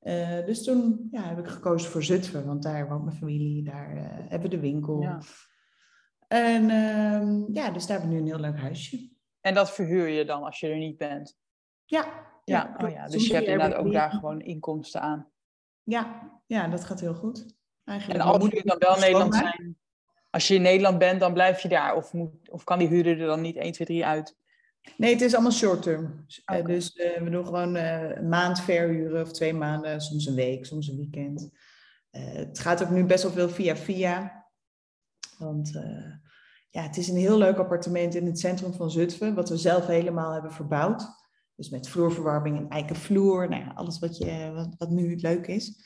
Eh, dus toen ja, heb ik gekozen voor Zutphen, want daar woont mijn familie, daar eh, hebben we de winkel. Ja. En ehm, ja, dus daar hebben we nu een heel leuk huisje. En dat verhuur je dan als je er niet bent. Ja, Ja, oh ja. dus je hebt inderdaad ook daar gewoon inkomsten aan. Ja, ja, dat gaat heel goed. En Eigenlijk als moet jullie dan wel Nederland zijn, als je in Nederland bent, dan blijf je daar. Of, moet, of kan die huurder er dan niet 1, 2, 3 uit? Nee, het is allemaal short term. Eh, dus eh, we doen gewoon eh, een maand verhuren of twee maanden, soms een week, soms een weekend. Het gaat ook nu best wel veel via via. Want ja, het is een heel leuk appartement in het centrum van Zutphen, wat we zelf helemaal hebben verbouwd. Dus met vloerverwarming en eikenvloer, nou ja, alles wat, je, wat, wat nu leuk is.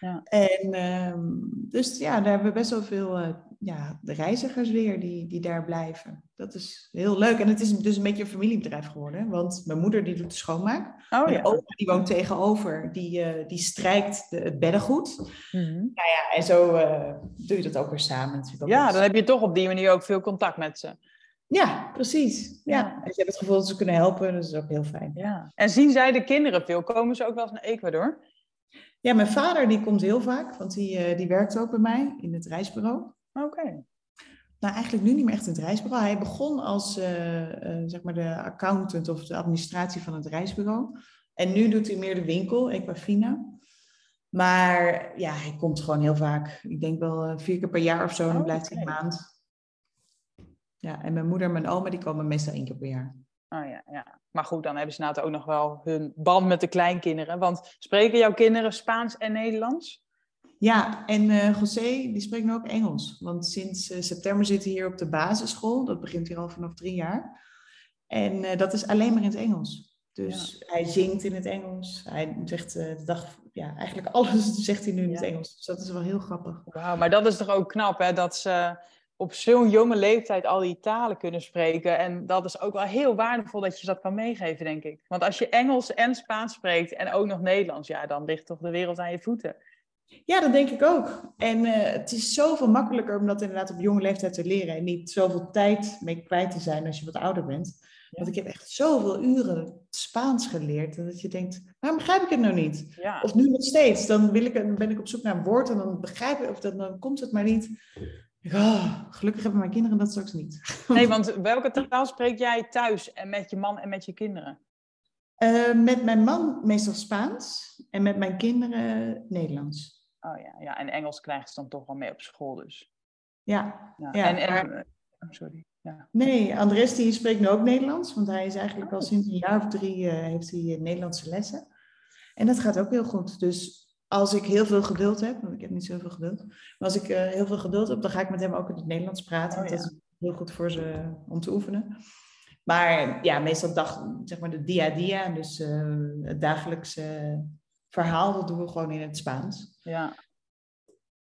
Ja. En ehm, dus ja, daar hebben we best wel veel eh, ja, de reizigers weer die, die daar blijven. Dat is heel leuk. En het is dus een beetje een familiebedrijf geworden. Want mijn moeder die doet de schoonmaak. Oh mijn ja. opa die woont tegenover. Die, eh, die strijkt de, het beddengoed. Mhm. Nou ja, en zo eh, doe je dat ook weer samen. Dat Ja, dan heb je toch op die manier ook veel contact met ze. ja precies. Ja. Ja. En je hebt het gevoel dat ze kunnen helpen. Dat is ook heel fijn. Ja. En zien zij de kinderen veel? Komen ze ook wel eens naar Ecuador? Ja, mijn vader die komt heel vaak. Want die, eh, die werkt ook bij mij in het reisbureau. Oké. Nou, eigenlijk nu niet meer echt in het reisbureau. Hij begon als eh, eh, zeg maar de accountant of de administratie van het reisbureau. En nu doet hij meer de winkel, Equafina. Maar ja, hij komt gewoon heel vaak. Ik denk wel vier keer per jaar of zo. En dan blijft hij een maand. Ja, en mijn moeder en mijn oma die komen meestal één keer per jaar. Oh ja, ja. Maar goed, dan hebben ze inderdaad ook nog wel hun band met de kleinkinderen. Want spreken jouw kinderen Spaans en Nederlands? Ja, en eh José die spreekt nu ook Engels. Want sinds eh, september zit hij hier op de basisschool. Dat begint hier al vanaf drie jaar. En eh, dat is alleen maar in het Engels. Dus hij zingt in het Engels. Hij zegt de dag, ja, eigenlijk alles zegt hij nu in het Engels. Dus dat is wel heel grappig. Wauw, maar dat is toch ook knap, hè? Dat ze op zo'n jonge leeftijd al die talen kunnen spreken. En dat is ook wel heel waardevol dat je dat kan meegeven, denk ik. Want als je Engels en Spaans spreekt en ook nog Nederlands, ja, dan ligt toch de wereld aan je voeten. Ja, dat denk ik ook. En uh, het is zoveel makkelijker om dat inderdaad op jonge leeftijd te leren en niet zoveel tijd mee kwijt te zijn als je wat ouder bent. Want ik heb echt zoveel uren Spaans geleerd. dat je denkt, waarom begrijp ik het nou niet? Ja. Of nu nog steeds. Dan, wil ik, dan ben ik op zoek naar een woord en dan begrijp ik, of dan komt het maar niet. Oh, gelukkig hebben mijn kinderen dat straks niet. Nee, want welke taal spreek jij thuis en met je man en met je kinderen? Uh, met mijn man meestal Spaans en met mijn kinderen Nederlands. Oh ja, ja. en Engels krijgen ze dan toch wel mee op school dus. Ja. ja. ja en, en, oh, sorry. Ja. Nee, Andres die spreekt nu ook Nederlands, want hij is eigenlijk al sinds een jaar of drie uh, heeft hij Nederlandse lessen. En dat gaat ook heel goed. Dus als ik heel veel geduld heb, want ik heb niet zoveel geduld, maar als ik uh, heel veel geduld heb, dan ga ik met hem ook in het Nederlands praten. Oh, dat is heel goed voor ze om te oefenen. Maar ja, meestal dag, zeg maar de dia-dia, dus uh, het dagelijkse verhaal, dat doen we gewoon in het Spaans. Ja.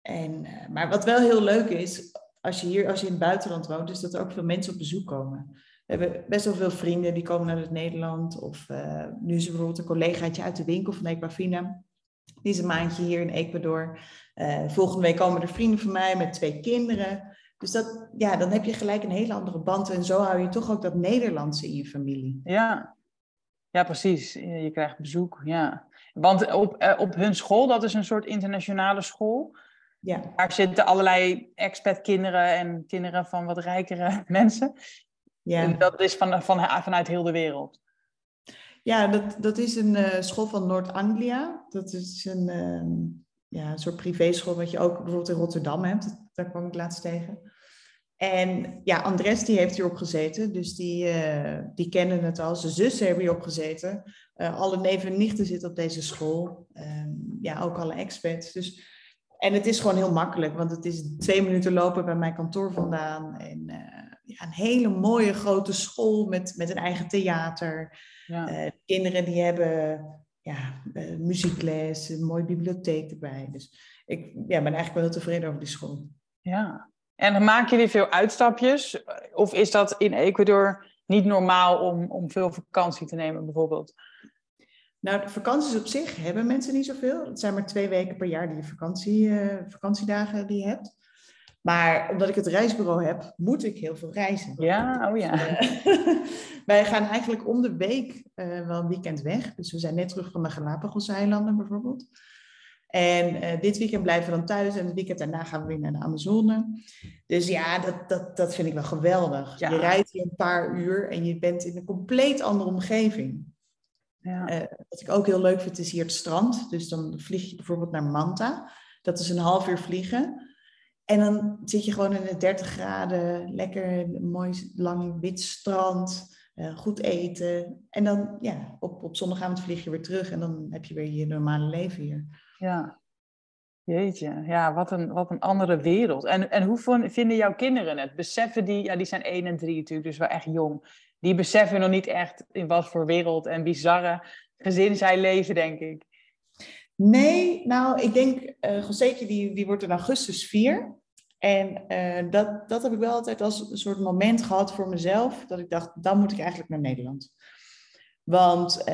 En, uh, maar wat wel heel leuk is, als je hier, als je in het buitenland woont, is dat er ook veel mensen op bezoek komen. We hebben best wel veel vrienden die komen naar het Nederland. Of uh, nu is er bijvoorbeeld een collegaatje uit de winkel van Equafina. Die is een maandje hier in Ecuador. Uh, volgende week komen er vrienden van mij met twee kinderen. Dus dat, ja, dan heb je gelijk een hele andere band. En zo hou je toch ook dat Nederlandse in je familie. Ja, ja precies. Je krijgt bezoek, ja. Want op, uh, op hun school, dat is een soort internationale school. Ja. Daar zitten allerlei expat-kinderen en kinderen van wat rijkere mensen. Ja. En dat is van, van, vanuit heel de wereld. Ja, dat, dat is een uh, school van Noord-Anglia. Dat is een, uh, ja, een soort privéschool wat je ook bijvoorbeeld in Rotterdam hebt. Daar kwam ik laatst tegen. En ja, Andres die heeft hierop gezeten, dus die, uh, die kennen het al. Zijn zussen hebben hierop gezeten. alle neven en nichten zitten op deze school. Um, ja, ook alle expats. Dus, en het is gewoon heel makkelijk, want het is twee minuten lopen bij mijn kantoor vandaan. En ja, een hele mooie grote school met, met een eigen theater. Ja. Kinderen die hebben ja, uh, muziekles, een mooie bibliotheek erbij. Dus ik ja, ben eigenlijk wel heel tevreden over die school. Ja, en maken jullie veel uitstapjes? Of is dat in Ecuador niet normaal om, om veel vakantie te nemen bijvoorbeeld? Nou, de vakanties op zich hebben mensen niet zoveel. Het zijn maar twee weken per jaar die vakantie, uh, vakantiedagen die je hebt. Maar omdat ik het reisbureau heb, moet ik heel veel reizen. Ja, oh ja. wij gaan eigenlijk om de week uh, wel een weekend weg. Dus we zijn net terug van de Galapagos-eilanden bijvoorbeeld. En uh, dit weekend blijven we dan thuis en het weekend daarna gaan we weer naar de Amazone. Dus ja, dat, dat, dat vind ik wel geweldig. Ja. Je rijdt hier een paar uur en je bent in een compleet andere omgeving. Ja. Uh, wat ik ook heel leuk vind is hier het strand. Dus dan vlieg je bijvoorbeeld naar Manta. Dat is een half uur vliegen. En dan zit je gewoon in de 30 graden, lekker mooi lang wit strand, uh, goed eten. En dan, ja, op, op zondagavond vlieg je weer terug en dan heb je weer je normale leven hier. Ja, jeetje. Ja, wat een, wat een andere wereld. En, en hoe vinden jouw kinderen het? Beseffen die, ja, die zijn 1 en 3 natuurlijk, dus wel echt jong. Die beseffen nog niet echt in wat voor wereld en bizarre gezin zij leven, denk ik. Nee, nou, ik denk, uh, die, die wordt in augustus 4. En uh, dat, dat heb ik wel altijd als een soort moment gehad voor mezelf. Dat ik dacht, dan moet ik eigenlijk naar Nederland. Want uh,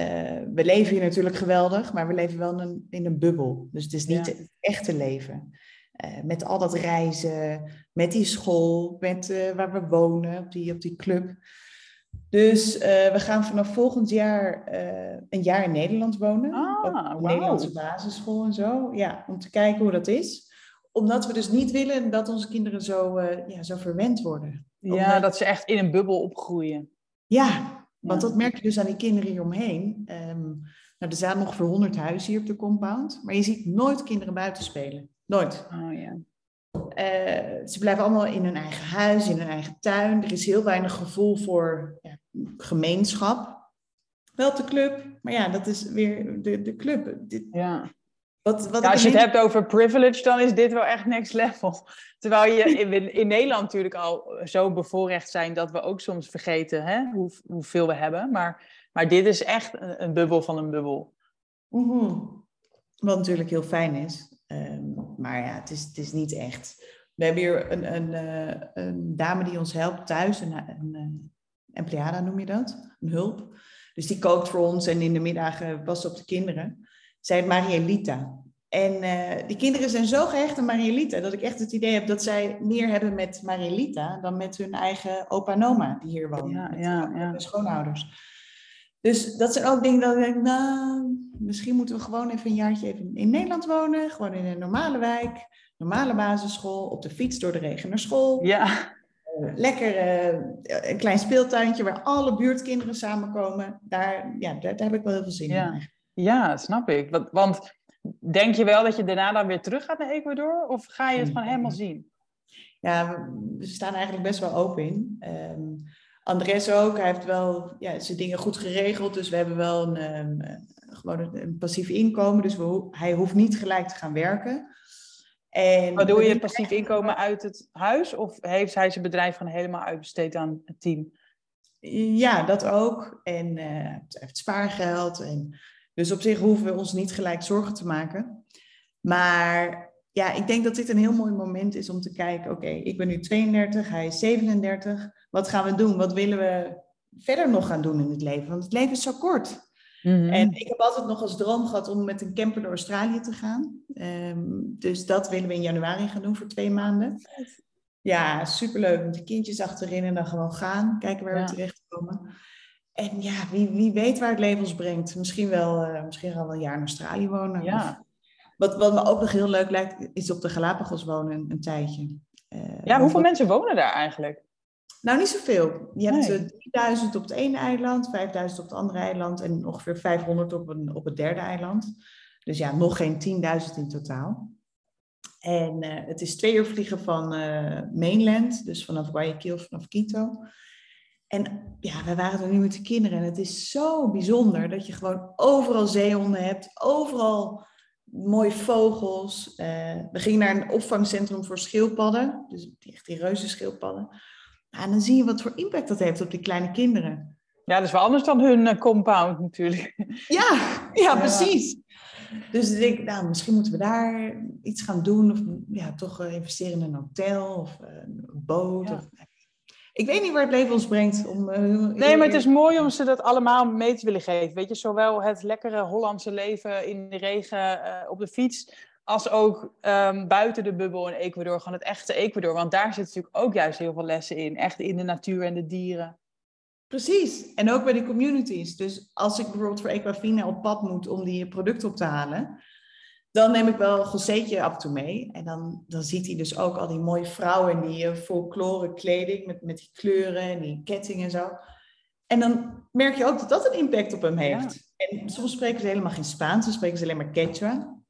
we leven hier natuurlijk geweldig, maar we leven wel in een, in een bubbel. Dus het is niet Ja. het echte leven. Uh, met al dat reizen, met die school, met waar we wonen, op die, op die club. Dus we gaan vanaf volgend jaar een jaar in Nederland wonen. Ah, op een. Nederlandse basisschool en zo. Ja, om te kijken hoe dat is. Omdat we dus niet willen dat onze kinderen zo, ja, zo verwend worden. Ja, Omdat- dat ze echt in een bubbel opgroeien. Ja, want Ja. dat merk je dus aan die kinderen hieromheen. Ehm nou, er staan ongeveer 100 huizen hier op de compound. Maar je ziet nooit kinderen buiten spelen. Nooit. Oh ja. Eh, ze blijven allemaal in hun eigen huis, in hun eigen tuin. Er is heel weinig gevoel voor ja, gemeenschap. Wel de club, maar ja, dat is weer de, de club. Dit, ja. Wat, wat Ja, ik als je het hebt over privilege, dan is dit wel echt next level. Terwijl je in, in Nederland natuurlijk al zo bevoorrecht zijn dat we ook soms vergeten hè, hoe, hoeveel we hebben. Maar Maar dit is echt een, een bubbel van een bubbel. Mhm. Wat natuurlijk heel fijn is. Ehm, maar ja, het is, het is niet echt. We hebben hier een, een, eh, een dame die ons helpt thuis, een, een, een empleada noem je dat, een hulp. Dus die kookt voor ons en in de middagen was op de kinderen. Zij Marielita. En uh, die kinderen zijn zo gehecht aan Marielita dat ik echt het idee heb dat zij meer hebben met Marielita dan met hun eigen opa en oma die hier wonen. Ja, met, ja, met ja. hun schoonouders. Dus dat zijn ook dingen dat ik denk, nou, misschien moeten we gewoon even een jaartje even in Nederland wonen. Gewoon in een normale wijk, normale basisschool, op de fiets door de regen naar school. Ja, Eh, Lekker eh, een klein speeltuintje waar alle buurtkinderen samenkomen. Daar, ja, daar, daar heb ik wel heel veel zin Ja. in. Ja snap ik. Want, want denk je wel dat je daarna dan weer terug gaat naar Ecuador? Of ga je het gewoon helemaal zien? Ja, we, staan eigenlijk best wel open in. Ehm, Andres ook, hij heeft wel ja, zijn dingen goed geregeld. Dus we hebben wel een, ehm, eh, gewoon een, een passief inkomen. Dus we, hij hoeft niet gelijk te gaan werken. En Waardoor we je passief inkomen uit het huis? Of heeft hij zijn bedrijf gewoon helemaal uitbesteed aan het team? Ja, dat ook. En eh, hij heeft spaargeld. En, dus op zich hoeven we ons niet gelijk zorgen te maken. Maar ja, ik denk dat dit een heel mooi moment is om te kijken. Oké, ik ben nu 32, hij is 37. Wat gaan we doen? Wat willen we verder nog gaan doen in het leven? Want het leven is zo kort. Mhm. En ik heb altijd nog als droom gehad om met een camper door Australië te gaan. Ehm, dus dat willen we in januari gaan doen voor twee maanden. Ja, superleuk. Met de kindjes achterin en dan gewoon gaan. Kijken waar Ja. we terechtkomen. En ja, wie, wie weet waar het leven ons brengt. Misschien wel, eh, misschien gaan we een jaar in Australië wonen. Ja. Wat, wat me ook nog heel leuk lijkt, is op de Galapagos wonen een, een tijdje. Eh, ja, hoeveel mensen wonen daar eigenlijk? nou, niet zoveel. Je hebt Nee. eh, 3000 op het ene eiland, 5000 op het andere eiland en ongeveer 500 op, een, op het derde eiland. Dus ja, nog geen 10.000 in totaal. En het is twee uur vliegen van mainland, dus vanaf Guayaquil, vanaf Quito. En ja, wij waren er nu met de kinderen en het is zo bijzonder dat je gewoon overal zeehonden hebt, overal mooie vogels. Eh, we gingen naar een opvangcentrum voor schildpadden, dus echt die reuze schildpadden. En dan zie je wat voor impact dat heeft op die kleine kinderen. Ja, dat is wel anders dan hun eh, compound natuurlijk. Ja, ja, precies. Dus ik denk, nou, misschien moeten we daar iets gaan doen. Of ja, toch eh, investeren in een hotel of een boot. Ja. Of, ik weet niet waar het leven ons brengt. Om, eh, Nee, maar het is mooi om ze dat allemaal mee te willen geven. Weet je, zowel het lekkere Hollandse leven in de regen eh, op de fiets, als ook ehm, buiten de bubbel in Ecuador, gewoon het echte Ecuador. Want daar zit natuurlijk ook juist heel veel lessen in. Echt in de natuur en de dieren. Precies. En ook bij de communities. Dus als ik bijvoorbeeld voor Equafina op pad moet om die producten op te halen, dan neem ik wel Joséetje af en toe mee. En dan, dan ziet hij dus ook al die mooie vrouwen in die eh, folklore kleding met, met die kleuren en die ketting en zo. En dan merk je ook dat dat een impact op hem heeft. En soms spreken ze helemaal geen Spaans, dan spreken ze alleen maar Quechua.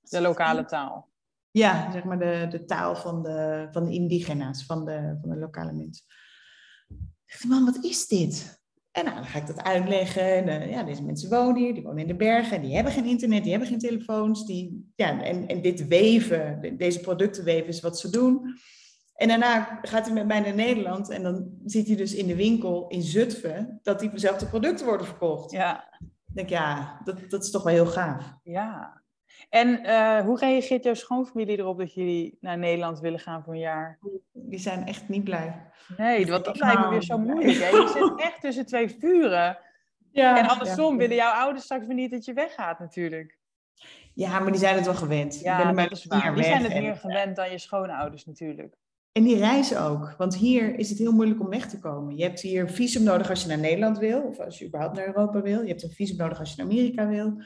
De lokale taal. Ja, zeg maar de, de taal van de, van de indigena's, van de, van de lokale mensen. Ik dacht, man, wat is dit? En nou, dan ga ik dat uitleggen. En, eh, ja, deze mensen wonen hier, die wonen in de bergen, die hebben geen internet, die hebben geen telefoons. Die, ja, en, en dit weven, de- deze producten weven is wat ze doen. En daarna gaat hij met mij naar Nederland en dan ziet hij dus in de winkel in Zutphen dat diezelfde producten worden verkocht. Ja, Ik denk, ja, dat, dat is toch wel heel gaaf. ja. En eh, hoe reageert jouw schoonfamilie erop dat jullie naar Nederland willen gaan voor een jaar? Die zijn echt niet blij. Nee, want dat lijkt me weer zo moeilijk. Hè? Je zit echt tussen twee vuren. Ja, En andersom ja. willen jouw ouders straks weer niet dat je weggaat natuurlijk. Ja, maar die zijn het wel gewend. ik ben Ja, er maar dat is een waar. Die zijn het en- meer gewend dan je schoonouders natuurlijk. En die reizen ook. Want hier is het heel moeilijk om weg te komen. Je hebt hier visum nodig als je naar Nederland wil. Of als je überhaupt naar Europa wil. Je hebt een visum nodig als je naar Amerika wil.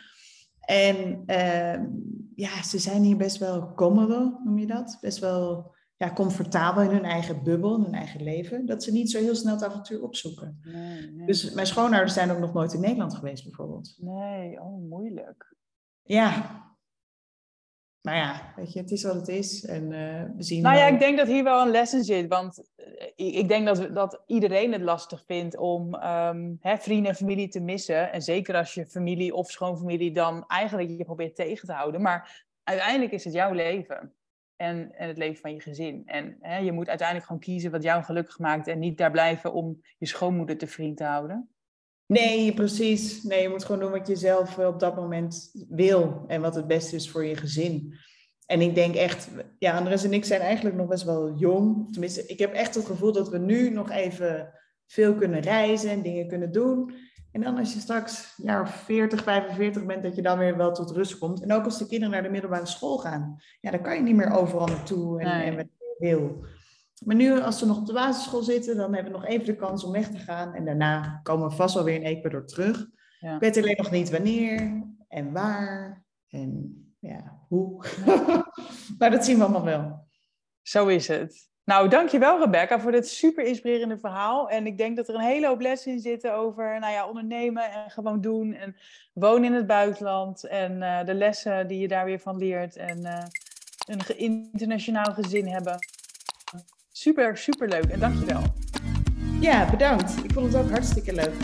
En ehm, ja, ze zijn hier best wel commodo, noem je dat? Best wel ja, comfortabel in hun eigen bubbel, in hun eigen leven. Dat ze niet zo heel snel het avontuur opzoeken. Nee, nee. Dus mijn schoonouders zijn ook nog nooit in Nederland geweest bijvoorbeeld. nee, oh moeilijk. Ja. Maar ja, weet je, het is wat het is. En eh, we zien Nou ja, wel- ik denk dat hier wel een les in zit. Want eh, ik denk dat, we- dat iedereen het lastig vindt om ehm, hè, vrienden en familie te missen. En zeker als je familie of schoonfamilie dan eigenlijk je probeert tegen te houden. Maar uiteindelijk is het jouw leven. En, en het leven van je gezin. En hè, je moet uiteindelijk gewoon kiezen wat jou gelukkig maakt. En niet daar blijven om je schoonmoeder te vriend te houden. Nee, precies. Nee, je moet gewoon doen wat je zelf op dat moment wil en wat het beste is voor je gezin. En ik denk echt, ja, Andres en ik zijn eigenlijk nog best wel jong. Tenminste, ik heb echt het gevoel dat we nu nog even veel kunnen reizen en dingen kunnen doen. En dan als je straks jaar 40, 45 bent, dat je dan weer wel tot rust komt. En ook als de kinderen naar de middelbare school gaan. Ja, dan kan je niet meer overal naartoe en, en wat je wil. Maar nu, als ze nog op de basisschool zitten, dan hebben we nog even de kans om weg te gaan. En daarna komen we vast wel weer in Ecuador terug. Ja. Ik weet alleen nog niet wanneer en waar en ja, hoe. maar dat zien we allemaal wel. Zo is het. Nou, dankjewel Rebecca voor dit super inspirerende verhaal. En ik denk dat er een hele hoop lessen in zitten over nou ja, ondernemen en gewoon doen. En wonen in het buitenland. En uh, de lessen die je daar weer van leert. En uh, een internationaal gezin hebben. Super, super leuk. En dankjewel. Ja, bedankt. Ik vond het ook hartstikke leuk.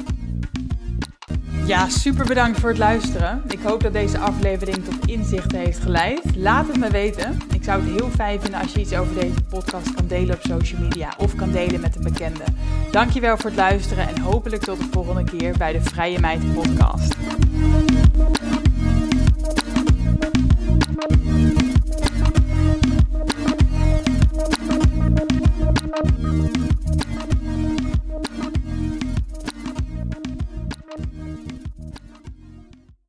Ja, super bedankt voor het luisteren. Ik hoop dat deze aflevering tot inzichten heeft geleid. Laat het me weten. Ik zou het heel fijn vinden als je iets over deze podcast kan delen op social media of kan delen met een bekende. Dankjewel voor het luisteren en hopelijk tot de volgende keer bij de Vrije Meid podcast.